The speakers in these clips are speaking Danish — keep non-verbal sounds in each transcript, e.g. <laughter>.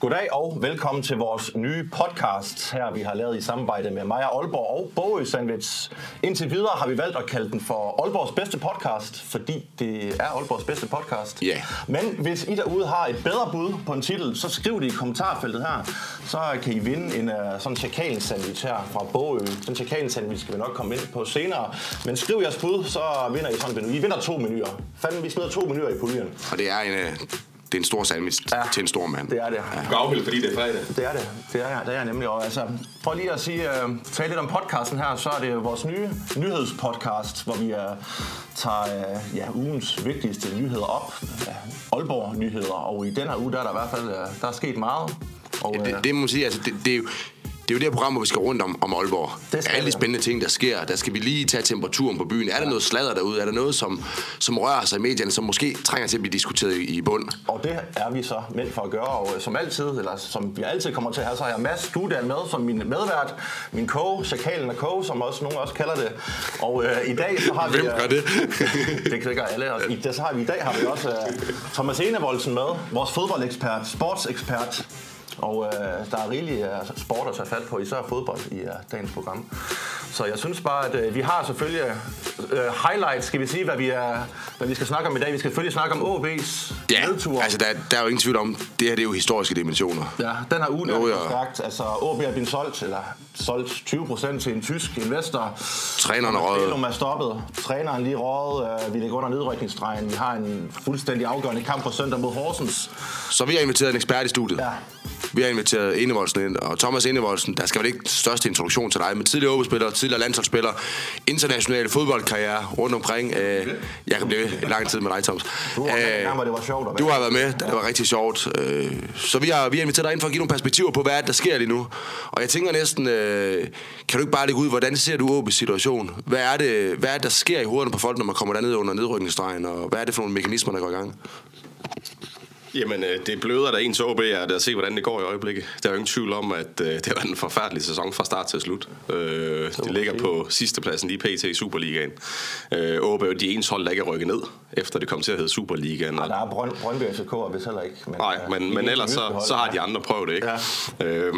Goddag og velkommen til vores nye podcast her, vi har lavet i samarbejde med Maja Aalborg og Bogø Sandwich. Indtil videre har vi valgt at kalde den for Aalborgs bedste podcast, fordi det er Aalborgs bedste podcast. Ja. Men hvis I derude har et bedre bud på en titel, så skriv det i kommentarfeltet her. Så kan I vinde en uh, sådan chakalen sandwich her fra Bogø. Den chakalen sandwich skal vi nok komme ind på senere. Men skriv jeres bud, så vinder I sådan en menu. I vinder to menuer. Fanden, vi smider to menuer i puljen. Og det er en, øh, det er en stor sandwich ja. til en stor mand. Det er det. Ja. Afhælde, fordi det er fredag. Det er det. Det er, det er jeg nemlig. Og altså, for lige at sige, uh, tale lidt om podcasten her, så er det vores nye nyhedspodcast, hvor vi uh, tager uh, ja, ugens vigtigste nyheder op. Uh, Aalborg nyheder. Og i den her uge, der er der i hvert fald uh, der er sket meget. Og, Ja, det, det må sige, altså, det, det, er jo, det er jo det her program, hvor vi skal rundt om, om Aalborg. Det skal Alle de spændende ting, der sker, der skal vi lige tage temperaturen på byen. Er der noget sladder derude? Er der noget, som, som rører sig i medierne, som måske trænger til at blive diskuteret i, i bund? Og det er vi så meldt for at gøre, og øh, som altid, eller som vi altid kommer til at have, så har jeg Mads Dudan med som min medvært, min ko, Chakalen og ko, som også nogen også kalder det. Og øh, i dag så har vi... Hvem øh, gør <laughs> det? det kan gøre alle. Og i, det, så har vi, I dag har vi også uh, Thomas Enevoldsen med, vores fodboldekspert, sportsekspert. Og øh, der er rigeligt uh, sport at tage fat på, især fodbold i uh, dagens program. Så jeg synes bare, at uh, vi har selvfølgelig uh, highlights, skal vi sige, hvad vi, er, hvad vi skal snakke om i dag. Vi skal selvfølgelig snakke om OB's Ja, nedtur. altså der, der er jo ingen tvivl om, det her det er jo historiske dimensioner. Ja, den her uge er stærkt. Altså, OB er blevet solgt, eller solgt 20% til en tysk investor. Træneren er røget. Er stoppet. Træneren lige røget. Øh, Vi ligger under nedrykningsstregen. Vi har en fuldstændig afgørende kamp på søndag mod Horsens. Så vi har inviteret en ekspert i studiet. Ja. Vi har inviteret Enevoldsen ind, og Thomas Enevoldsen, der skal vel ikke største introduktion til dig, men tidligere OB-spiller, tidligere landsholdsspiller, internationale fodboldkarriere rundt omkring. Øh, jeg kan blive lang tid med dig, Thomas. Du var med Øh, hvor det var sjovt. Du har været med, det var rigtig sjovt. Øh, Så vi har, vi har inviteret dig ind for at give nogle perspektiver på, hvad er det, der sker lige nu. Og jeg tænker næsten, øh, kan du ikke bare lægge ud, hvordan ser du OB's situation? Hvad er, det, hvad er det, der sker i hovederne på folk, når man kommer derned under nedrykningsstregen? Og hvad er det for nogle mekanismer, der går i gang? Jamen, øh, det bløder der ens OB er at se, hvordan det går i øjeblikket. Der er jo ingen tvivl om, at øh, det var en forfærdelig sæson fra start til slut. Øh, det ligger på sidstepladsen lige pt. i Superligaen. OB er de ens hold, der ikke er rykket ned, efter det kom til at hedde Superligaen. Og der er Brøn, Brøndby og FCK, og hvis heller ikke. Men, Nej, men, de men er ellers så, så har de andre prøvet det, ikke? Ja.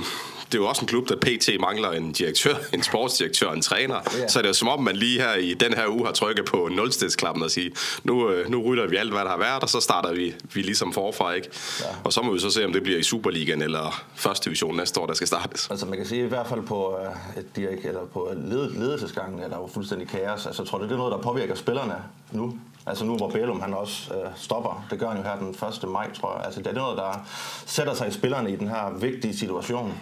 Øh, det er jo også en klub, der pt. mangler en direktør, <laughs> en sportsdirektør og en træner. Ja. Så det er jo som om, man lige her i den her uge har trykket på nulstedsklappen og sige, nu, øh, nu rydder vi alt, hvad der har været, og så starter vi, vi ligesom forfra, ikke? Ja. Og så må vi så se, om det bliver i Superligaen eller første division næste år, der skal startes. Altså man kan sige i hvert fald på, øh, de ikke, eller på led, ledelsesgangen er der jo fuldstændig kaos. Altså tror du, det er noget, der påvirker spillerne nu? Altså nu hvor Bælum han også øh, stopper. Det gør han jo her den 1. maj, tror jeg. Altså det er noget, der sætter sig i spillerne i den her vigtige situation.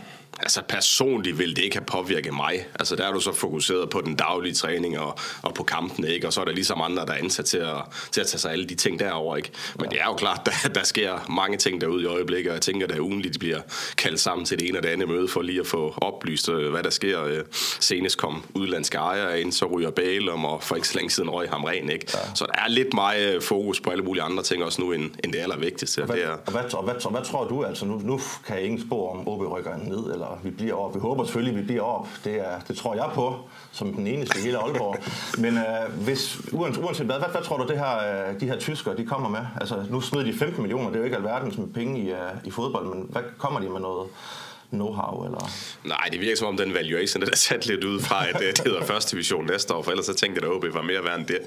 Altså personligt vil det ikke have påvirket mig. Altså der er du så fokuseret på den daglige træning og, og på kampen, ikke? Og så er der ligesom andre, der er ansat til at, til at tage sig alle de ting derover ikke? Men det er jo klart, <laughs> der, der sker mange ting derude i øjeblikket, og jeg tænker, at ugenligt bliver kaldt sammen til det ene og det andet møde for lige at få oplyst, øh, hvad der sker. Øh, Senest kom udlandske ejere ind, så ryger Bælum, og for ikke så længe siden røg ham ren, ikke? Ja. Så der er lidt meget fokus på alle mulige andre ting også nu, end, end det allervigtigste. Hvad, Det er, og, hvad, og, hvad, og hvad tror du? Altså nu, nu kan jeg ingen spor om OB rykker ned, eller vi bliver op. Vi håber selvfølgelig, at vi bliver op. Det, er, det tror jeg på, som den eneste i hele Aalborg. Men øh, hvis, uanset, uanset hvad, hvad, hvad tror du, det her, øh, de her tyskere de kommer med? Altså nu smider de 15 millioner, det er jo ikke alverdens med penge i, øh, i fodbold, men hvad kommer de med noget know-how? Eller? Nej, det virker som om den valuation, den er sat lidt ud fra, at øh, det hedder <laughs> første division næste år, for ellers så tænkte jeg, at OB var mere værd end det.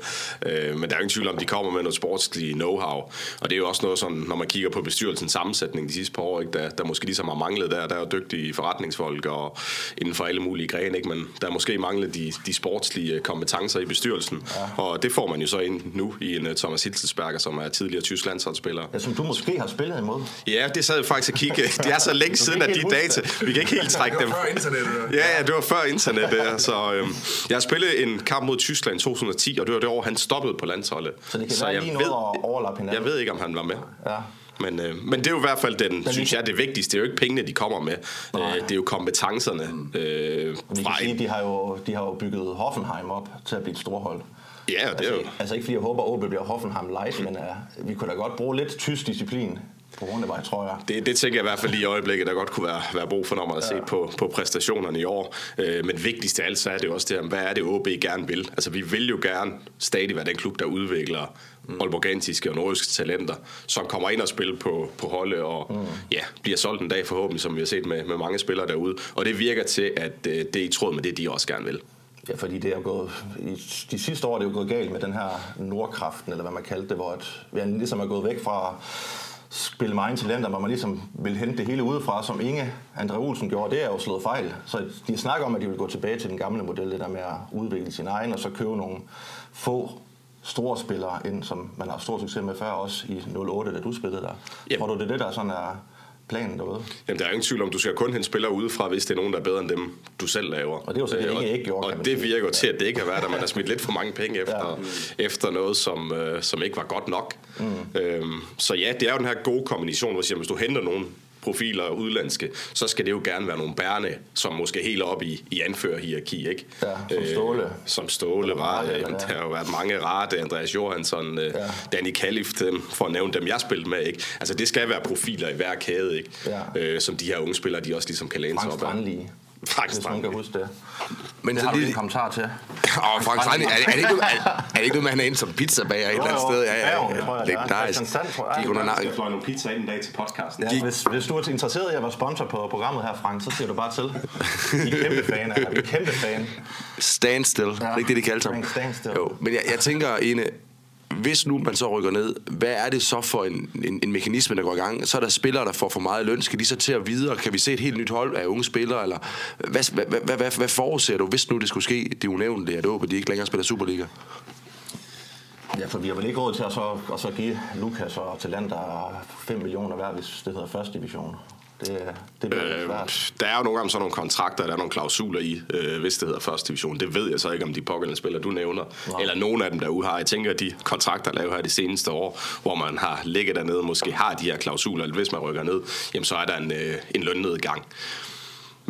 Øh, Men der er jo ingen tvivl om, de kommer med noget sportslig know-how, og det er jo også noget sådan, når man kigger på bestyrelsens sammensætning de sidste par år, ikke, der, der måske ligesom har manglet der, der er jo dygtige forretningsfolk og inden for alle mulige grene, ikke? men der er måske manglet de, de sportslige kompetencer i bestyrelsen, ja. og det får man jo så ind nu i en uh, Thomas Hitzelsberger, som er tidligere tysk landsholdsspiller. Ja, som du måske har spillet imod. Ja, det sad jeg faktisk og kigge. <laughs> Det er så længe siden, at de helt <laughs> vi kan ikke helt trække dem. før internettet. Ja, ja, det var før internet. Ja. Så øhm, jeg har spillet en kamp mod Tyskland i 2010, og det var det år, han stoppede på landsholdet. Så det kan være lige noget at overlappe hinanden. Jeg ved ikke, om han var med. Ja. Men, øh, men det er jo i hvert fald den, synes jeg, det vigtigste. Det er jo ikke pengene, de kommer med. Øh, det er jo kompetencerne. Øh, Vi kan sige, de har, jo, de har jo bygget Hoffenheim op til at blive et storhold. Ja, det er Altså, jo... altså ikke fordi jeg håber, at OB bliver Hoffenheim light, men uh, vi kunne da godt bruge lidt tysk disciplin på Rundevej, tror jeg. Det, det tænker jeg i hvert fald lige i øjeblikket, der godt kunne være, være brug for, når man har set på, på præstationerne i år. Øh, men vigtigst af alt, så er det også det, her, hvad er det OB gerne vil? Altså, vi vil jo gerne stadig være den klub, der udvikler mm. Aalborgantiske og nordiske talenter, som kommer ind og spiller på, på holdet og mm. ja, bliver solgt en dag forhåbentlig, som vi har set med, med mange spillere derude. Og det virker til, at øh, det er i tråd med det, de også gerne vil. Ja, fordi det er gået, de sidste år er det jo gået galt med den her nordkraften, eller hvad man kaldte det, hvor et, vi ligesom er gået væk fra spille meget talenter, hvor man ligesom vil hente det hele udefra, som Inge Andre Olsen gjorde, det er jo slået fejl. Så de snakker om, at de vil gå tilbage til den gamle model, det der med at udvikle sin egen, og så købe nogle få store spillere ind, som man har stor succes med før, også i 08, da du spillede der. Yep. Tror du, det er det, der sådan er planen derude? Jamen, der er ingen tvivl om, du skal kun hente spillere udefra, hvis det er nogen, der er bedre end dem, du selv laver. Og det er jo så det, øh, ikke gjort, Og det virker jo til, at det ikke har været, at man har smidt lidt for mange penge efter, ja. efter noget, som, øh, som ikke var godt nok. Mm. Øhm, så ja, det er jo den her gode kombination, hvor siger, hvis du henter nogen profiler udlandske, så skal det jo gerne være nogle bærne, som måske helt op i, i anførerhierarki, ikke? Ja, som Ståle. Øh, som Ståle var. Ja, ja. Der har jo været mange rare, Andreas Johansson, øh, ja. Danny Kalif, dem, for at nævne dem, jeg spillede med, ikke? Altså, det skal være profiler i hver kæde, ikke? Ja. Øh, som de her unge spillere, de også ligesom kan læne sig op af. Frank Strand. Hvis kan huske det. Men det har du lige en kommentar til. Åh, Frank Strand, er, er, det ikke, er, er det ikke noget med, at han er inde som pizzabager et eller andet sted? Ja, ja, ja. Det tror jeg, det er. Nice. De kunne have skal nogle pizza ind en dag til podcasten. Ja, hvis, hvis du er interesseret i at være sponsor på programmet her, Frank, så siger du bare til. Vi er kæmpe fan af Vi er kæmpe fan. Standstill. Ja. Det er ikke det, de kalder sig. Standstill. Jo, men jeg, jeg tænker, Ine, hvis nu man så rykker ned, hvad er det så for en, en, en mekanisme, der går i gang? Så er der spillere, der får for meget løn. Skal de så til at videre? Kan vi se et helt nyt hold af unge spillere? Eller hvad, hvad, hvad, hvad, hvad forudser du, hvis nu det skulle ske? Det er at at de ikke længere spiller Superliga. Ja, for vi har vel ikke råd til at så, at så give Lukas og Talander 5 millioner hver, hvis det hedder første division. Det, det øh. Der er jo nogle gange sådan nogle kontrakter, der er nogle klausuler i, øh, hvis det hedder første division. Det ved jeg så ikke, om de pågældende spillere, du nævner, Nej. eller nogen af dem derude har. Jeg tænker, at de kontrakter, lavet her de seneste år, hvor man har ligget dernede, måske har de her klausuler, eller hvis man rykker ned, jamen så er der en, øh, en lønnedgang.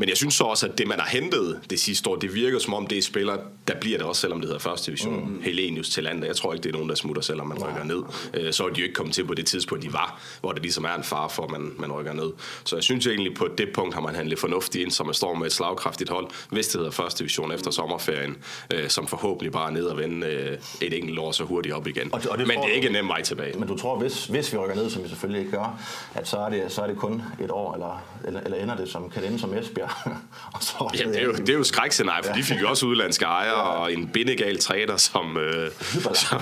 Men jeg synes så også, at det, man har hentet det sidste år, det virker som om, det er spillere, der bliver det også, selvom det hedder første division. Mm. Helenius til landet. Jeg tror ikke, det er nogen, der smutter, selvom man rykker ned. Øh, så er de jo ikke kommet til på det tidspunkt, de var, hvor det ligesom er en far for, at man, man rykker ned. Så jeg synes egentlig, på det punkt har man handlet fornuftigt ind, som man står med et slagkraftigt hold, hvis det hedder første division efter sommerferien, øh, som forhåbentlig bare er ned og vende øh, et enkelt år så hurtigt op igen. Og det, og det men det er ikke en nem vej tilbage. Men du tror, hvis, hvis vi rykker ned, som vi selvfølgelig ikke gør, at så er det, så er det kun et år, eller, eller, eller ender det som, kan det ende som Esbjerg? <laughs> og så ja, det er jo, det er jo skrækscenarie, for ja. de fik jo også udlandske ejere ja. og en bindegal træner, som, øh, <laughs> som,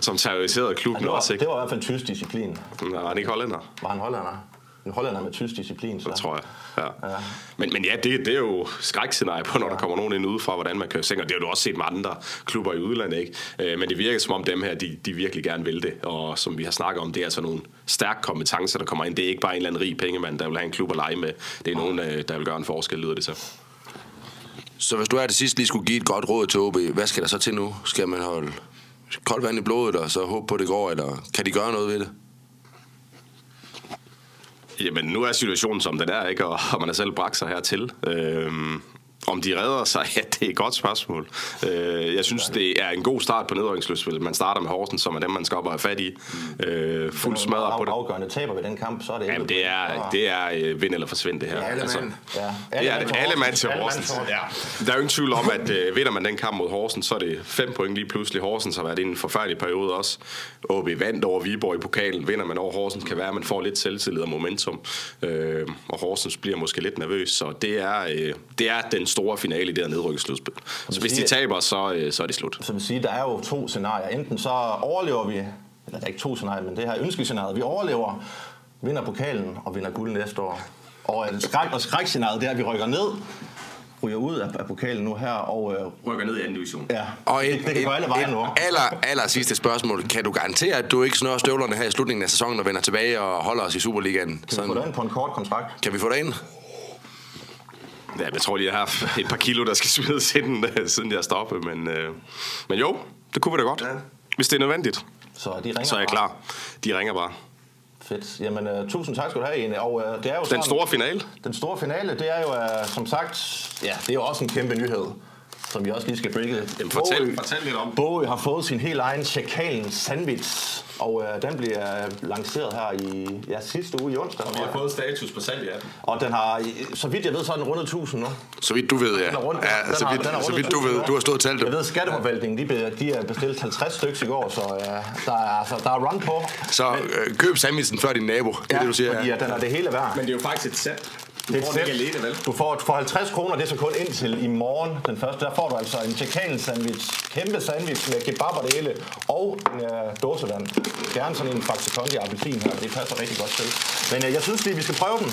som terroriserede klubben ja, det var, også. Ikke? Det var i hvert fald tysk disciplin. Var han ikke hollænder? Var han hollænder? En hollænder med tysk disciplin. Så. Det tror jeg. Ja. Ja. Men, men ja, det, det er jo skrækscenarie på, når ja. der kommer nogen ind udefra, hvordan man kan sænke. Det har du også set med andre klubber i udlandet, ikke? Øh, men det virker som om dem her, de, de virkelig gerne vil det. Og som vi har snakket om, det er altså nogle stærke kompetencer, der kommer ind. Det er ikke bare en eller anden rig pengemand, der vil have en klub at lege med. Det er nogen, øh, der vil gøre en forskel, lyder det til. Så hvis du er det sidste lige skulle give et godt råd til OB, hvad skal der så til nu? Skal man holde koldt vand i blodet, og så håbe på, at det går, eller kan de gøre noget ved det? Jamen, nu er situationen som den er, ikke? Og, og man har selv bragt sig hertil. Øhm, om de redder sig, <laughs> ja, det er et godt spørgsmål. Øh, jeg synes, det er en god start på nedrykningsløsspillet. Man starter med Horsens, som er dem, man skal op og have fat i. Øh, fuld smadret på det. afgørende taber ved den kamp, så er det Jamen, det er, det er øh, vind eller forsvind, det her. Ja, alle altså. Ja. Alle det er det. Alle mand til Horsens. Ja. Der er jo ingen tvivl om, at øh, vinder man den kamp mod Horsens, så er det fem point lige pludselig. Horsens har været i en forfærdelig periode også. OB vandt over Viborg i pokalen. Vinder man over Horsens, kan være, at man får lidt selvtillid og momentum. Øh, og Horsens bliver måske lidt nervøs. Så det er, øh, det er den store finale i det her nedrykningsslutspil. Så hvis de taber, så, øh, så er det slut. Så vil sige, der er jo to scenarier. Enten så overlever vi, eller der er ikke to scenarier, men det her ønskescenariet. Vi overlever, vinder pokalen og vinder guld næste år. Og skræk og skrækscenariet, det er, at vi rykker ned, ryger ud af, af pokalen nu her og øh, rykker ned i anden division. Ja. Og et, det, det kan alle veje nu. Aller, aller sidste spørgsmål. Kan du garantere, at du ikke snører støvlerne her i slutningen af sæsonen og vender tilbage og holder os i Superligaen? Kan vi få det ind på en kort kontrakt? Kan vi få det ind? Ja, jeg tror lige, jeg har haft et par kilo, der skal smides ind, siden jeg stoppede. Men, øh, men jo, det kunne vi da godt. Ja. Hvis det er nødvendigt, så, de ringer så er jeg bare. klar. De ringer bare. Fedt. Jamen, uh, tusind tak skal du have, Ene. Og, uh, det er jo den sådan, store finale? Den store finale, det er jo, uh, som sagt, ja, det er jo også en kæmpe nyhed som vi også lige skal breake. Jamen, fortæl, Bogø, fortæl lidt om. Bogø har fået sin helt egen chakalen sandwich Og øh, den bliver lanceret her i ja, sidste uge i onsdag. Vi har fået status på salg af den. Og den har, så vidt jeg ved, så er den rundet 1000 nu. Så vidt du ved, ja. Den er rundt. ja Den så har- vidt, den er så rundet vidt du 1000 ved. Du har stået og talt Jeg dem. ved, skatteforvaltningen, de, be- de er bestilt 50 stykker i går, så øh, der, er, altså, der er run på. Så øh, køb sandwichen før din nabo. Det er det, du siger. fordi Ja. den er det hele værd. Men det er jo faktisk et sæt. Du Det får et det ikke alene, vel? Du får for 50 kroner, det er så kun indtil i morgen, den første. Der får du altså en chicken sandwich, kæmpe sandwich med kebab og det hele, og en øh, dåsevand. Gerne sådan en Faxe Kondi appelsin her, det passer rigtig godt til. Men øh, jeg synes lige, vi skal prøve den.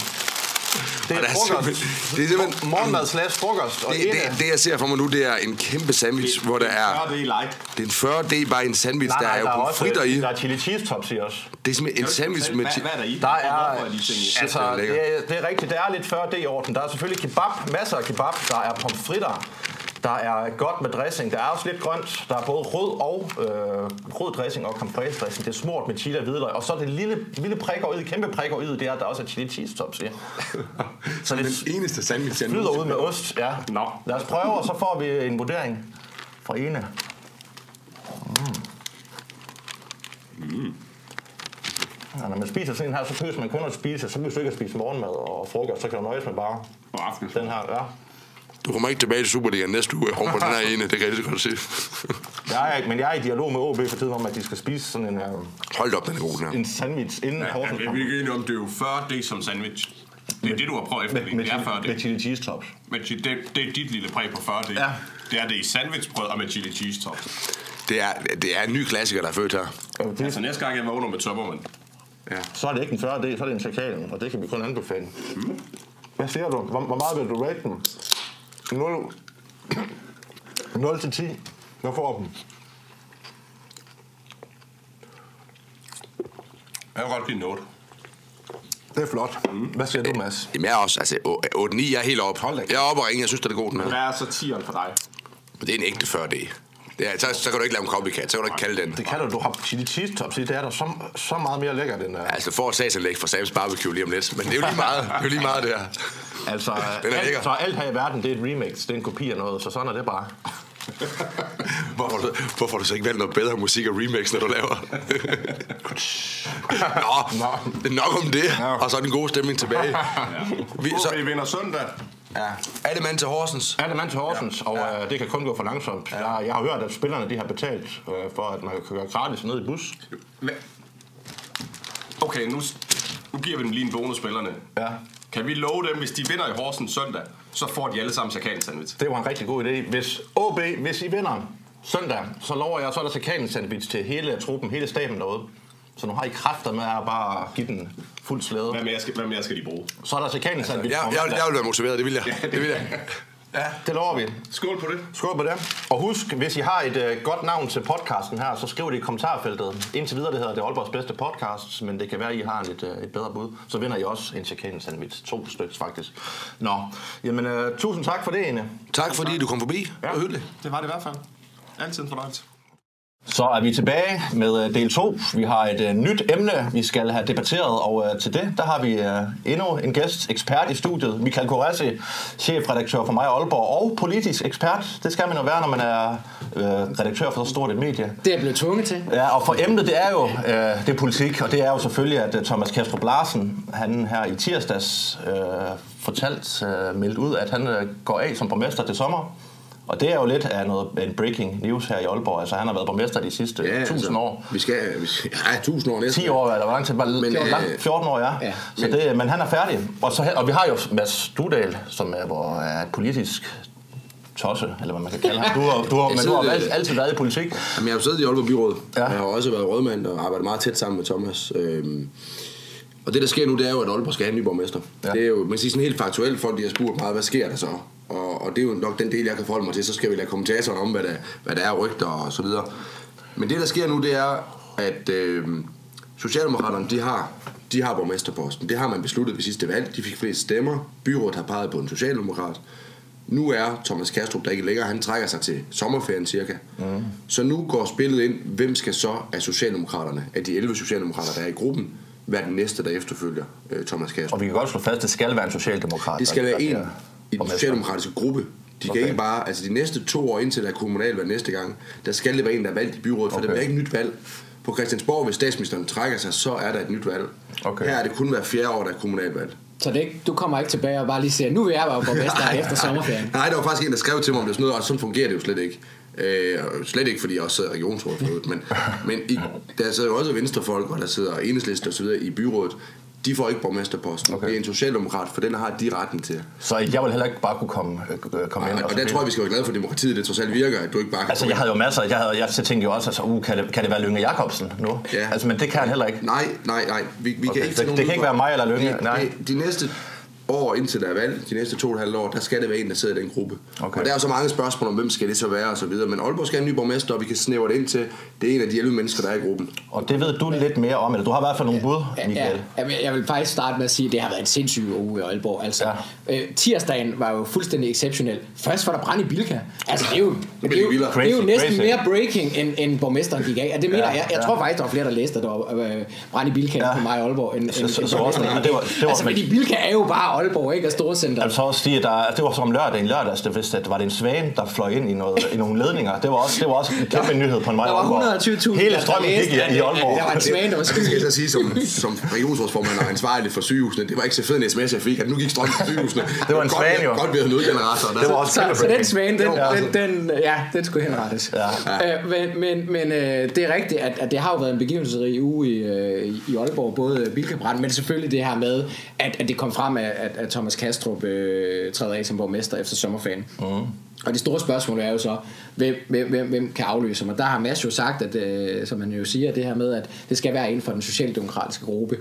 Det er der er frokost. simpelthen- det er simpelthen- Morgenmad slash frokost. Og Det, det, det, jeg ser for mig nu, det er en kæmpe sandwich, hvor der er... Det er light. Det er en 40 d bare en sandwich, Nej, der nej, er jo der er pomfritter også, i. der er chili cheese tops i også. Det er simpelthen en sandwich med... Hvad, hvad er der i? Der er, altså, det er det, er, det rigtigt, der er lidt 40 d i orden. Der er selvfølgelig kebab, masser af kebab, der er pomfritter, der er godt med dressing, der er også lidt grønt, der er både rød og øh, rød dressing og campres dressing. Det er smurt med chili og hvidløg, og så er det lille, lille prikker ud, kæmpe prikker ud, det er, at der også er chili cheese tops i. <laughs> Så det Den eneste sandwich, jeg flyder ud med ost, ja. Nå. Lad os prøve, og så får vi en vurdering fra Ene. Mm. Ja, når man spiser sådan en her, så behøver man kun at spise, så hvis du ikke at spise morgenmad og frokost, så kan du nøjes med bare Og aften. den her, ja. Du kommer ikke tilbage til Superligaen næste uge oven på den her ene, det kan jeg lige så godt se. Jeg er, ikke- men jeg er i dialog med OB for tiden om, at de skal spise sådan en, uh, Hold op, den er god, den her. en sandwich inden Ja, ja, vi er ikke enige om, det er jo 40D som sandwich. Det er det, du har prøvet efter. med, med, Det er chili, 40D. med chili cheese tops. Men det, det er dit lille præg på 40D. Ja. Det er det i sandwichbrød og med chili cheese top. Det er, det er en ny klassiker, der er født her. Det, Altså næste gang jeg vågner med tømmermænd. så er det ikke en 40D, så er det en chakalen, og det kan vi kun anbefale. Hvad siger du? Hvor, hvor meget vil du rate den? 0, 0 til 10. Hvad får den? Jeg kan godt blive noget. Det er flot. Hvad siger du, Mads? Jamen jeg er også, altså 8-9, jeg er helt op. Hold da. Jeg er oppe og ringe, jeg synes, det er god den her. Hvad er så 10'eren for dig? Men det er en ægte 40D. Er, så, så kan du ikke lave en copycat, så kan du ikke kalde den. Det kan du, du har chili cheese tops i, det er der så, så meget mere lækkert end... Uh, Altså, får sasanlæg fra Sam's Barbecue lige om lidt, men det er jo lige meget, det er jo lige meget det her. altså, Den er lækker. alt, så alt her i verden, det er et remix, det er en kopi af noget, så sådan er det bare. <laughs> Hvorfor, du- hvorfor har du så ikke valgt noget bedre musik og remix, når du laver? <laughs> Nå, Nå. det er nok om det, og så er den gode stemning tilbage. <laughs> Vi, så, Vi vinder søndag. Ja. er det mand til Horsens? Er det mand til Horsens, og øh, det kan kun gå for langsomt. Jeg, jeg har hørt, at spillerne de har betalt øh, for, at man kan køre gratis ned i bus. Hvad? Okay, nu, nu giver vi dem lige en bonus spillerne. Ja. Kan vi love dem, hvis de vinder i Horsens søndag, så får de alle sammen chakan sandwich. Det var en rigtig god idé. Hvis OB, hvis I vinder søndag, så lover jeg, så er der sakanen sandwich til hele truppen, hele staben derude. Så nu har I kræfter med at bare give den fuld slæde. Hvad mere skal, hvad mere skal de bruge? Så er der sakanen sandwich. Jeg, jeg, jeg vil være motiveret, det vil jeg. Det vil jeg. Ja, det lover vi. Skål på det. Skål på det. Og husk, hvis I har et øh, godt navn til podcasten her, så skriv det i kommentarfeltet. Indtil videre, det hedder det Aalborgs bedste podcast, men det kan være, at I har et, øh, et bedre bud. Så vinder I også en chicken sandwich. To stykker faktisk. Nå, jamen øh, tusind tak for det, Ene. Tak fordi du kom forbi. Det var hyggeligt. Det var det i hvert fald. Altid en fornøjelse. Så er vi tilbage med øh, del 2. Vi har et uh, nyt emne, vi skal have debatteret, og uh, til det, der har vi uh, endnu en gæst, ekspert i studiet, Michael Koressi, chefredaktør for mig Aalborg, og politisk ekspert. Det skal man jo være, når man er uh, redaktør for så stort et medie. Det er blevet tvunget til. Ja, og for emnet, det er jo uh, det er politik, og det er jo selvfølgelig, at uh, Thomas Kastrup Larsen, han her i tirsdags uh, fortalt, uh, meldt ud, at han uh, går af som borgmester til sommer. Og det er jo lidt af noget, en breaking news her i Aalborg. Altså, han har været borgmester de sidste ja, 1000 år. altså, Vi skal, vi skal ja, 1000 år næsten. 10 år, eller hvor lang tid? Var det? Men, Men, øh, lang, 14 år, ja. ja, så men- det, men han er færdig. Og, så, og vi har jo Mads Dudal, som er, hvor er politisk tosse, eller hvad man kan kalde ham. Du har, du har, men du har altid, altid været i politik. Jamen, jeg har jo siddet i Aalborg Byråd. Ja. Jeg har også været rådmand og arbejdet meget tæt sammen med Thomas. Øhm, og det, der sker nu, det er jo, at Aalborg skal have en ny borgmester. Ja. Det er jo, man kan sige sådan helt faktuelt, folk de har spurgt meget, hvad sker der så? Og, og det er jo nok den del, jeg kan forholde mig til. Så skal vi lade kommentatoren om, hvad der, hvad der er rygter og så videre. Men det, der sker nu, det er, at øh, Socialdemokraterne, de har, de har borgmesterposten. Det har man besluttet ved sidste valg. De fik flest stemmer. Byrådet har peget på en socialdemokrat. Nu er Thomas Kastrup der ikke længere. Han trækker sig til sommerferien cirka. Mm. Så nu går spillet ind. Hvem skal så af Socialdemokraterne, af de 11 Socialdemokrater, der er i gruppen, være den næste, der efterfølger øh, Thomas Kastrup? Og vi kan godt slå fast, at det skal være en socialdemokrat. Det skal være en i den socialdemokratiske gruppe. De kan Okay. ikke bare, altså de næste to år indtil der er kommunalvalg næste gang, der skal det være en, der er valgt i byrådet, for okay. der bliver ikke nyt valg. På Christiansborg, hvis statsministeren trækker sig, så er der et nyt valg. Okay. Her er det kun hver fjerde år, der er kommunalvalg. Så det ikke, du kommer ikke tilbage og bare lige siger, nu vil jeg være borgmester <laughs> efter sommerferien. Nej, der var faktisk en, der skrev til mig om det sådan noget, og sådan fungerer det jo slet ikke. Øh, slet ikke, fordi jeg også sidder i regionsrådet for øvrigt, men, men i, der sidder jo også venstrefolk, og der sidder enhedslister og så videre i byrådet. De får ikke borgmesterposten. Okay. Det er en socialdemokrat, for den har de retten til. Så jeg vil heller ikke bare kunne komme, øh, komme ind. Og, og der tror jeg, vi skal være glade for, at demokratiet det trods alt virker, at du ikke bare kan Altså, jeg havde jo masser, jeg, havde, jeg tænkte jo også, altså, uh, kan, det, kan det være Lønge Jacobsen nu? Ja. Altså, men det kan han heller ikke. Nej, nej, nej. Vi, vi Okay, kan ikke tage det kan ikke være mig eller Lønge? De, Nej. De, de næste år, indtil der er valg, de næste to og et halvt år, der skal det være en, der sidder i den gruppe. Okay. Og der er jo så mange spørgsmål om, hvem skal det så være og så videre. Men Aalborg skal have en ny borgmester, og vi kan snævre det ind til, det er en af de 11 mennesker, der er i gruppen. Og det ved du lidt mere om, eller du har i hvert fald nogle bud, Ja, Michael. ja, Jamen, jeg vil faktisk starte med at sige, at det har været en sindssyg uge i Aalborg. Altså, ja. øh, tirsdagen var jo fuldstændig exceptionel. Først var der brand i Bilka. Altså, det er jo, det er jo, det er jo næsten mere breaking, end, end borgmesteren gik af. Og det mener Ja, jeg. Jeg ja. tror faktisk, der var flere, der læste, at der var øh, brand i Bilka Ja. ja. på mig i Aalborg, end, Så- end, så- end så også- borgmesteren det var- det var- Altså, men- fordi Bilka er jo bare Aalborg, ikke? Og Storcenter. Jeg vil så også sige, at der, det var som lørdag, en lørdags, det, vidste, at var det en svane, der fløj ind i, noget, i nogle ledninger. Det var også, det var også en kæmpe nyhed på en vej Der var Aalborg. 120.000, Hele strømmen gik i, i Aalborg. Der var en svane, der var Det skal skyld. jeg så sige, som, som regionsrådsformand og ansvarlig for sygehusene. Det var ikke så fed en sms, jeg fik, at nu gik strøm til sygehusene. Det var en godt, svane, jo. Godt, vi havde nødgenerator. Det var også Så, så den svane, den, Ja. den, den, ja, den skulle henrettes. Ja. Øh, men men, men øh, det er rigtigt, at, at det har jo været en begivenhedsrig uge i, øh, i- Aalborg, både Bilkabrand, men selvfølgelig det her med, at, at det kom frem, at, at, at Thomas Kastrup øh, træder af som borgmester efter sommerferien. Mm. Og det store spørgsmål er jo så, hvem, hvem, hvem, kan afløse ham? Og der har Mads jo sagt, at, øh, som han jo siger, det her med, at det skal være inden for den socialdemokratiske gruppe.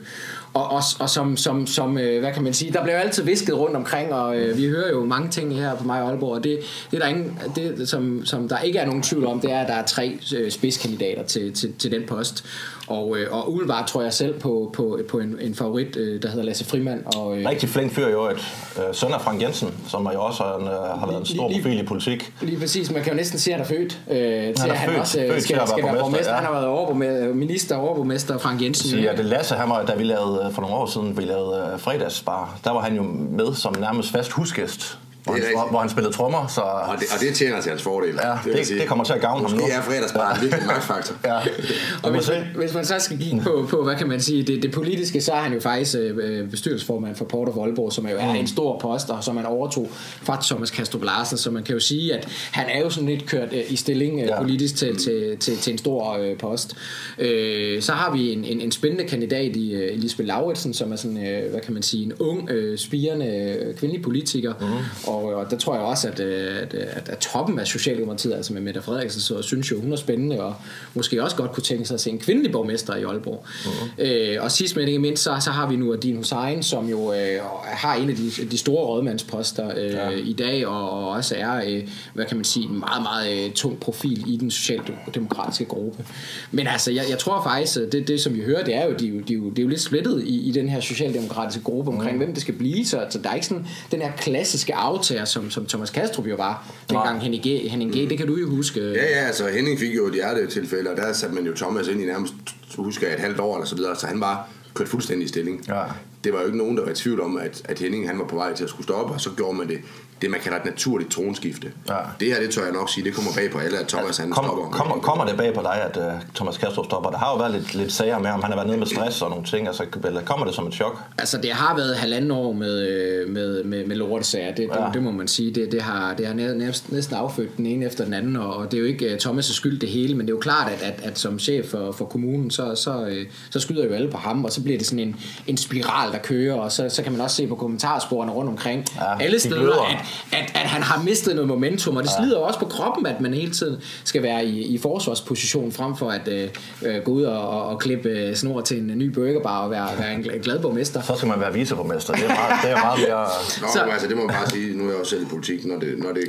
Og, og, og som, som, som øh, hvad kan man sige, der bliver jo altid visket rundt omkring, og øh, vi hører jo mange ting her på mig og Aalborg, og det, det er der ingen, det, som, som der ikke er nogen tvivl om, det er, at der er tre øh, spidskandidater til, til, til den post. Og, øh, og umiddelbart tror jeg selv på, på, på en, en favorit, øh, der hedder Lasse Frimand. Og, øh, Rigtig flink fyr jo et øh, søn af Frank Jensen, som jo også en, øh, har været en stor Lige- profil i politik. Lige præcis, man kan jo næsten sige, at han er født øh, til, er at han født- også øh, født til skal, at være skal borgmester, borgmester. ja. Han har været overborgmester, minister og overborgmester Frank Jensen. Sige, at det Lasse, han var, da vi lavede, øh, for nogle år siden, vi lavede uh, fredagsbar, der var han jo med som nærmest fast husgæst, hvor, Det han, hvor, hvor han spillede trommer, så Og det, og det tjener til hans fordel. Ja, det- sige. det kommer til at gavne ham Måske nu. er fredagsbar virkelig en magtfaktor. ja. <laughs> Og hvis man, hvis man så skal kigge på, på, hvad kan man sige, det, det politiske, så er han jo faktisk øh, bestyrelsesformand for Port of Aalborg, som jo er en stor post, og som man overtog fra Thomas Kastrup Larsen, så man kan jo sige, at han er jo sådan lidt kørt øh, i stilling øh, Ja. politisk til, til, til, til en stor øh, post. Øh, så har vi en, en, en spændende kandidat i øh, Elisabeth Lauritsen, som er sådan, øh, hvad kan man sige, en ung, øh, spirende øh, kvindelig politiker, mm. Og, og der tror jeg også, at, øh, at, at, at toppen af Socialdemokratiet, altså med Mette Frederiksen, så synes jo, hun er spændende, og måske også godt kunne tænke sig at se en kvindelig borgmester i Aalborg. Mm. Øh, og sidst men ikke mindst, så, så har vi nu Adine Hussein, som jo øh, har en af de, de store rådmandsposter øh, ja. i dag, og, og også er, øh, hvad kan man sige, en meget, meget øh, tung profil i den socialdemokratiske gruppe. Men altså, jeg, jeg tror faktisk, at det, det som vi hører, det er jo, de, er jo- de, er jo- det er jo lidt splittet i, i den her socialdemokratiske gruppe omkring, mm. hvem det skal blive, så, så der er ikke sådan den her klassiske aftager, som, som Thomas Kastrup jo var, dengang Henning G, Henning G, det kan du jo huske. Ja, ja, altså Henning fik jo et hjertetilfælde, og der satte man jo Thomas ind i nærmest, husker jeg, et halvt år eller så videre, så han var kørt fuldstændig i stilling. Ja. Det var jo ikke nogen, der var i tvivl om, at, at Henning han var på vej til at skulle stoppe, og så gjorde man det, det man kalder et naturligt tronskifte. Ja. Det her, det tør jeg nok sige, det kommer bag på alle, at Thomas han Kom, stopper. kommer, kommer det bag på dig, at uh, Thomas Kastrup stopper? Der har jo været lidt, lidt sager med, om han har været nede med stress og nogle ting. Altså, eller kommer det som et chok? Altså, det har været halvanden år med, øh, med, med, med lortesager, det, ja. Det, det må man sige. Det, det har, det har næ- næsten, næsten affødt den ene efter den anden, og, og det er jo ikke uh, Thomas' skyld det hele, men det er jo klart, at, at, at som chef for, for kommunen, så, så, øh, så skyder jo alle på ham, og så bliver det sådan en, en spiral, der kører, og så, så kan man også se på kommentarsporene rundt omkring Ja, alle de steder, at, at, at han har mistet noget momentum, og det slider jo også på kroppen, at man hele tiden skal være i, i forsvarsposition, frem for at øh, øh, gå ud og, og, og klippe øh, snor til en ny burgerbar og være, være en, glad borgmester. Så skal man være viceborgmester. Det er meget, det er meget mere... Nå, Så- så... altså, det må man bare sige, nu er jeg også selv i politik, når det, når det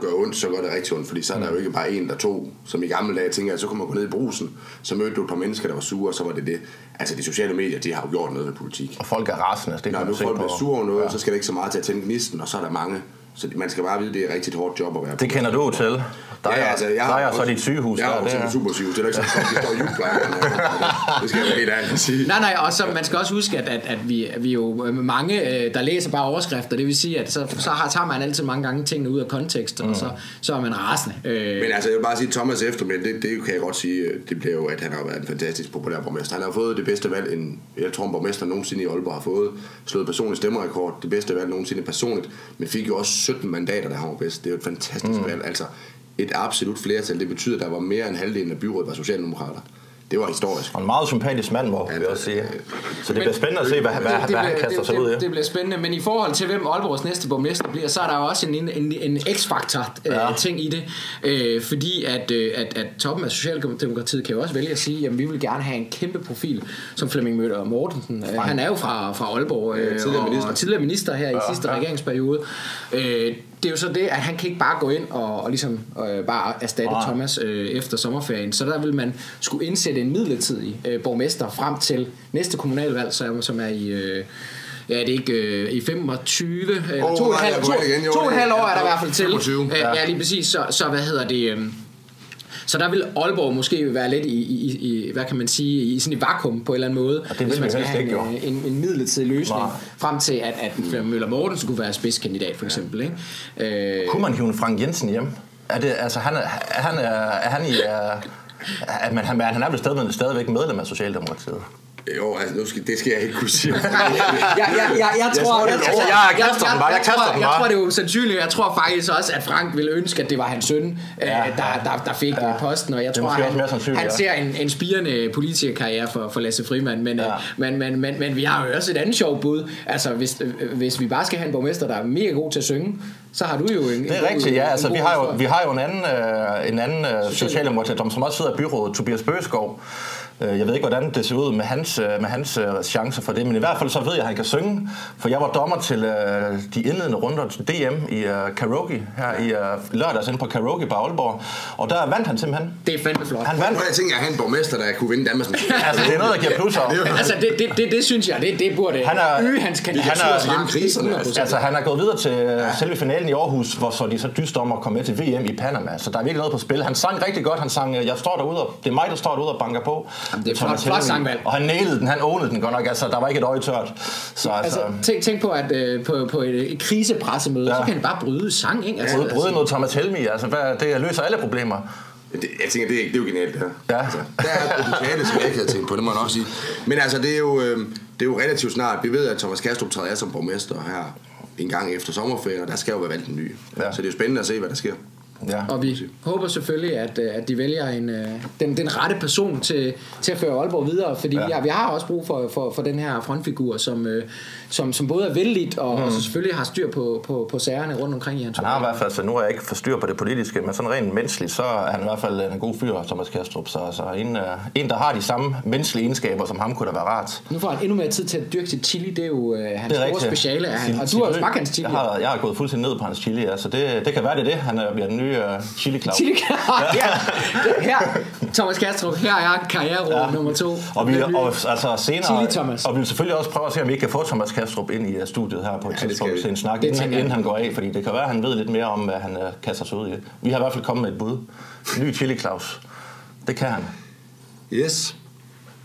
gør ondt, så gør det rigtig ondt, fordi så er der jo ikke bare en, der to, som i gamle dage tænker, at så kunne man gå ned i brusen, så mødte du et par mennesker, der var sure, og så var det det. Altså, de sociale medier, de har jo gjort noget ved politik. Og folk er rasende. Det Når kan nu man se folk bliver sure over noget, ja. så skal der ikke så meget til at tænde gnisten, og så er der mange Så man skal bare vide, at det er et rigtig hårdt job at være på. Det kender du til. Der er, Ja, altså, jeg der har er så også- dit sygehus. Jeg har der, også det et er. supersygehus. Det er ikke sådan, at vi står. Det skal jeg være helt ærligt sige. Nej, nej, og så man skal også huske, at, at, at vi, vi er jo øh, mange, øh, der læser bare overskrifter. Det vil sige, at så, så har, tager man altid mange gange tingene ud af kontekst, og så, så er man rasende. Øh, Men altså, jeg vil bare sige, Thomas Eftermænd, det, det kan jeg godt sige, øh, det bliver jo, at han har været en fantastisk populær borgmester. Han har fået det bedste valg, en, jeg tror, en borgmester nogensinde i Aalborg har fået. Slået personlig stemmerekord, det bedste valg nogensinde personligt, men fik jo også 17 mandater, der han var bedst. Det er jo et fantastisk mm. valg. Altså, et absolut flertal, det betyder, at der var mere end halvdelen af byrådet var socialdemokrater. Det var historisk. Og en meget sympatisk mand, må vi også sige. Så det bliver spændende at se, hvad, hvad, hvad han kaster det, sig ud i. det, det bliver spændende, men i forhold til, hvem Aalborgs næste borgmester bliver, så er der jo også en, en, en x-faktor øh, Ja. ting i det. Øh, fordi at, øh, at, at toppen af Socialdemokratiet kan jo også vælge at sige, at vi vil gerne have en kæmpe profil, som Flemming Møller Mortensen. Øh, han er jo fra, fra Aalborg, øh, tidligere og, minister. og tidligere minister her i sidste regeringsperiode. Øh, det er jo så det, at han kan ikke bare gå ind og, og ligesom øh, bare erstatte Nej. Thomas øh, efter sommerferien. Så der vil man skulle indsætte en midlertidig øh, borgmester frem til næste kommunalvalg, som, som er i... Øh, Ja, det er ikke øh, i 25, eller er på to, vej igen, jo, to og et halvt år er der i hvert fald til. 25, ja. ja. ja, lige præcis. Så, så hvad hedder det... Øh, så der vil Aalborg måske være lidt i, i, i hvad kan man sige, i sådan et vakuum på en eller anden måde. Og det hvis vi man skal have ikke, en, øh, en, en midlertidig løsning Nej. frem til, at, at Møller Mortensen skulle være spidskandidat, for eksempel. Ikke? Øh, Kunne man hive en Frank Jensen hjem? Er det, altså, han er, han, er, er han i... Er, er, men han, han er stadig, stadigvæk medlem af Socialdemokratiet. Jo, altså, nu skal, det skal jeg ikke kunne sige. <laughs> jeg, jeg, jeg, jeg tror, tror, det er jeg, jeg, Jeg kaster den bare, jeg kaster tror, den jeg tror, det er jo sandsynligt. Jeg tror faktisk også, at Frank ville ønske, at det var hans søn, ja, der, der, der fik ja. posten. Og jeg tror, han, han ser en, en spirende politikerkarriere for, for Lasse Frimand. Men, Ja. ja. men, men, men, men vi har jo også et andet sjovt bud. Altså, hvis, øh, hvis vi bare skal have en borgmester, der er mega god til at synge, så har du jo en Det er rigtigt, ja. Altså, vi, har jo, vi har jo en anden, øh, en anden øh, socialdemokrat, som også sidder i byrådet, Tobias Bøgeskov. Øh, Jeg ved ikke, hvordan det ser ud med hans, øh, med hans øh, chancer for det, men i hvert fald så ved jeg, at han kan synge. For jeg var dommer til øh, de indledende runder til DM i øh, karaoke her i øh, lørdags inde på karaoke på Aalborg. Og der vandt han simpelthen. Det er fandme flot. Han vandt. Jeg tænkt, at have en borgmester, der kunne vinde Danmarks <laughs> Altså, det er noget, der giver plusser. Altså, det, det, det, det synes jeg, det, det burde Han er- øge hans han er- kandidatur. gennem kriserne, altså. Altså, han er gået videre til ja. selve finalen i Aarhus, hvor så de så dyst om at komme med til VM i Panama. Så der er virkelig noget på spil. Han sang rigtig godt. Han sang, jeg står derude, og det er mig, der står derude og banker på. Jamen, det er Thomas flot- flot sangvalg. Og han nailede den, han ownede den godt nok. Altså, der var ikke et øje tørt. Så altså, Altså, tænk, tænk på, at øh, på, på et, et krisepressemøde, Ja. så kan han bare bryde sang, ikke? Altså, bryde, bryde noget Thomas Helmi, altså, hvad, det løser alle problemer. Det, jeg tænker, det er, det er jo genialt, det her. Ja. Altså, der er et potentiale, som jeg ikke havde tænkt på, det må jeg nok sige. Men altså, det er jo, øh, det er jo relativt snart. Vi ved, at Thomas Kastrup træder af som borgmester her en gang efter sommerferien, og der skal jo være valgt en ny. Ja. Så det er jo spændende at se, hvad der sker. Ja. Og vi håber selvfølgelig, at, øh, at de vælger en, øh, den, den rette person til, til at føre Aalborg videre, fordi ja. Ja, vi har også brug for, for, for den her frontfigur, som, øh, som, som både er vældigt og, mm. og selvfølgelig har styr på, på, på sagerne rundt omkring i hans Han har i hvert fald, så nu er jeg ikke for styr på det politiske, men sådan rent menneskeligt, så er han i hvert fald en god fyr, Thomas Kastrup. Så, så en, en, der har de samme menneskelige egenskaber, som ham kunne da være rart. Nu får han endnu mere tid til at dyrke sit chili, det er jo øh, hans store speciale. Han, og du har jo smagt hans chili. Jeg har, jeg har gået fuldstændig ned på hans chili, ja, så det, det kan være, det det. Han er, bliver den nye uh, chili Claus. Chili her, her, Thomas Kastrup, her er karriereråd ja. nummer to. Og vi, og, altså senere, Chili Thomas. og vi vil selvfølgelig også prøve at se, om vi ikke kan få Thomas Kastrup ind i uh, studiet her på et Ja, tidspunkt til en snak, Det inden, inden han går af, fordi det kan være, at han ved lidt mere om, hvad han uh, kaster sig ud i. Vi har i hvert fald kommet med et bud. Ny chili Claus. Det kan han. Yes.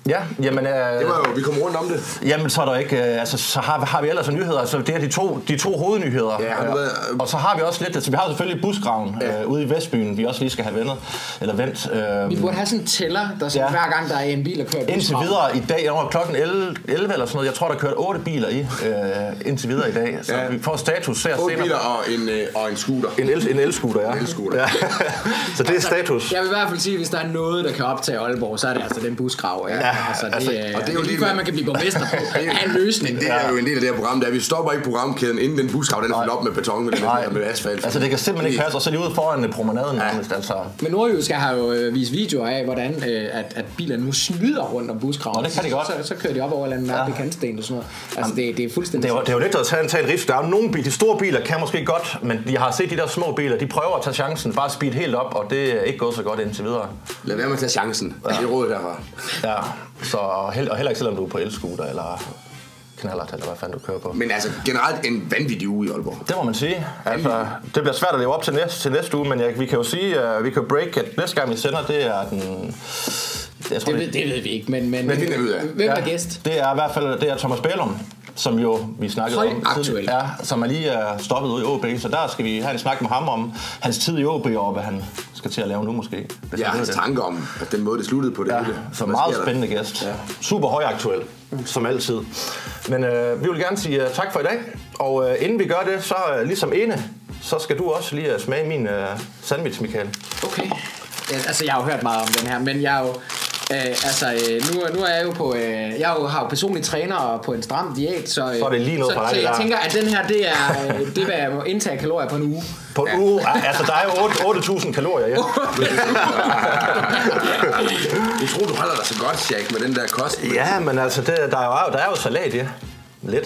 Ja, jamen... Øh, Det var jo, vi kom rundt om det. Jamen, så er der ikke... øh, Altså, så har, har vi ellers nyheder. Altså, det er de to, de to hovednyheder. Ja, Øh, været- og så har vi også lidt... Altså, vi har selvfølgelig busgraven ja. øh, ude i Vestbyen, vi også lige skal have vendet. Eller vendt. Øh, Vi burde have sådan en tæller, der så Ja. hver gang der er en bil, der kører Indtil busfra. videre i dag, over klokken 11, 11 eller sådan noget, jeg tror, der kørt 8 biler i, øh, indtil videre i dag. Så Ja. vi får status her Otte senere. biler og en, øh, og en scooter. En, el, en elscooter, ja. En elscooter. ja. <laughs> så det er status. Jeg vil i hvert fald sige, at hvis der er noget, der kan optage Aalborg, så er det altså den busgrav. Ja. Ja, altså, det, altså, er, og det er jo jo lige lige- før, man kan blive borgmester på. <laughs> Det er en løsning. Det er jo en del af det her program, der vi stopper ikke programkæden, inden den busgrav, den er fyldt op med beton med, Nej, med, med asfalt. altså det kan simpelthen ikke passe, og så lige ude foran øh, promenaden nærmest, altså. Men Nordjysk har jo øh, vist videoer af, hvordan øh, at, at bilerne nu snyder rundt om busgraven. Nå, det kan de godt. Så, så kører de op over en eller anden mærkelig kantsten og sådan noget. Altså, det, det er fuldstændig... Det er, jo, det er jo lidt at tage en, tage en risk. Der er nogle biler, de store biler kan måske godt, men de har set de der små biler, de prøver at tage chancen, bare speed helt op, og det er ikke gået så godt indtil videre. Lad være med at tage chancen. Det er rådet derfra. Ja, så og heller ikke selvom du er på elscooter eller knallert, eller hvad fanden du kører på. Men altså, generelt en vanvittig uge i Aalborg. Det må man sige. Altså, det bliver svært at leve op til næste, til næste uge, men jeg, vi kan jo sige, uh, vi kan break, at næste gang vi sender, det er den... Jeg tror, Det, ved, det ved vi ikke, men, men, Men det vi ud af. hvem er gæst? Det er i hvert fald det er Thomas Bælum, som jo vi snakkede om Højaktuel. tidligere, ja, som er lige er stoppet ud i OB, så der skal vi have en snak med ham om hans tid i OB og hvad han skal til at lave nu måske. hvis Ja, han hans ved det. tanker om, at den måde, det sluttede på det Ja, hele. så Hvad meget sker der? spændende gæst. Ja. Super højaktuel, som altid. Men øh, vi vil gerne sige uh, tak for i dag. Og uh, inden vi gør det, så uh, ligesom ene, så skal du også lige uh, smage min uh, sandwich, Michael. Okay. Ja, altså, jeg har jo hørt meget om den her, men jeg er jo... Øh, altså, øh, nu, nu er jeg jo på... Øh, jeg er jo, har jo personlig træner på en stram diæt, så... Øh, Så er det lige noget så, for dig, Så jeg der. tænker, at den her, det er, øh, det er, hvad jeg må indtage kalorier på en uge. På en uge, ah, altså der er jo 8 8.000 kalorier, ja. Jeg tror, du holder dig så godt, Jack, med den der kost. Ja, men altså, det, der, er jo, der er jo salat, ja. Lidt.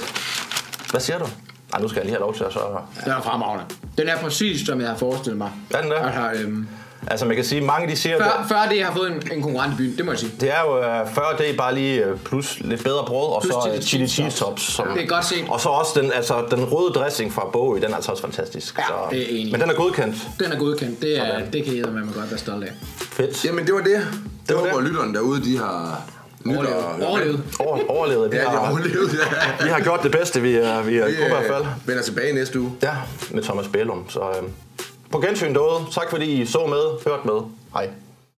Hvad siger du? Ej, nu skal jeg lige have lov til at så... Den er fremragende. Den er præcis, som jeg har forestillet mig. Er den det? Altså, øhm, Altså, man kan sige, mange de siger, før, det, før det, har fået en, en konkurrent i byen, det må jeg sige. det er jo øh, 40 det er bare lige øh, plus lidt bedre brød, og Plus så chili øh, chili cheese cheese tops. Som, Det er godt set. Og så også den, altså, den røde dressing fra Bogø, den er altså også fantastisk. Ja, så, det er enig. Men den er godkendt. Den er godkendt. Det, er, Sådan. det kan jeg med mig godt være stolt af. Fedt. Jamen, det var det. Det var var, det. hvor lytterne derude, de har... Overlevet. Overlevet. Over, overlevet. Vi, Ja, de har har, overlevet, ja. vi har gjort det bedste, vi, vi Vi kunne i hvert fald. øh, vender tilbage næste uge. Ja, med Thomas Bælum. Så øh, på gensyn derude. Tak fordi I så med, hørt med. Hej.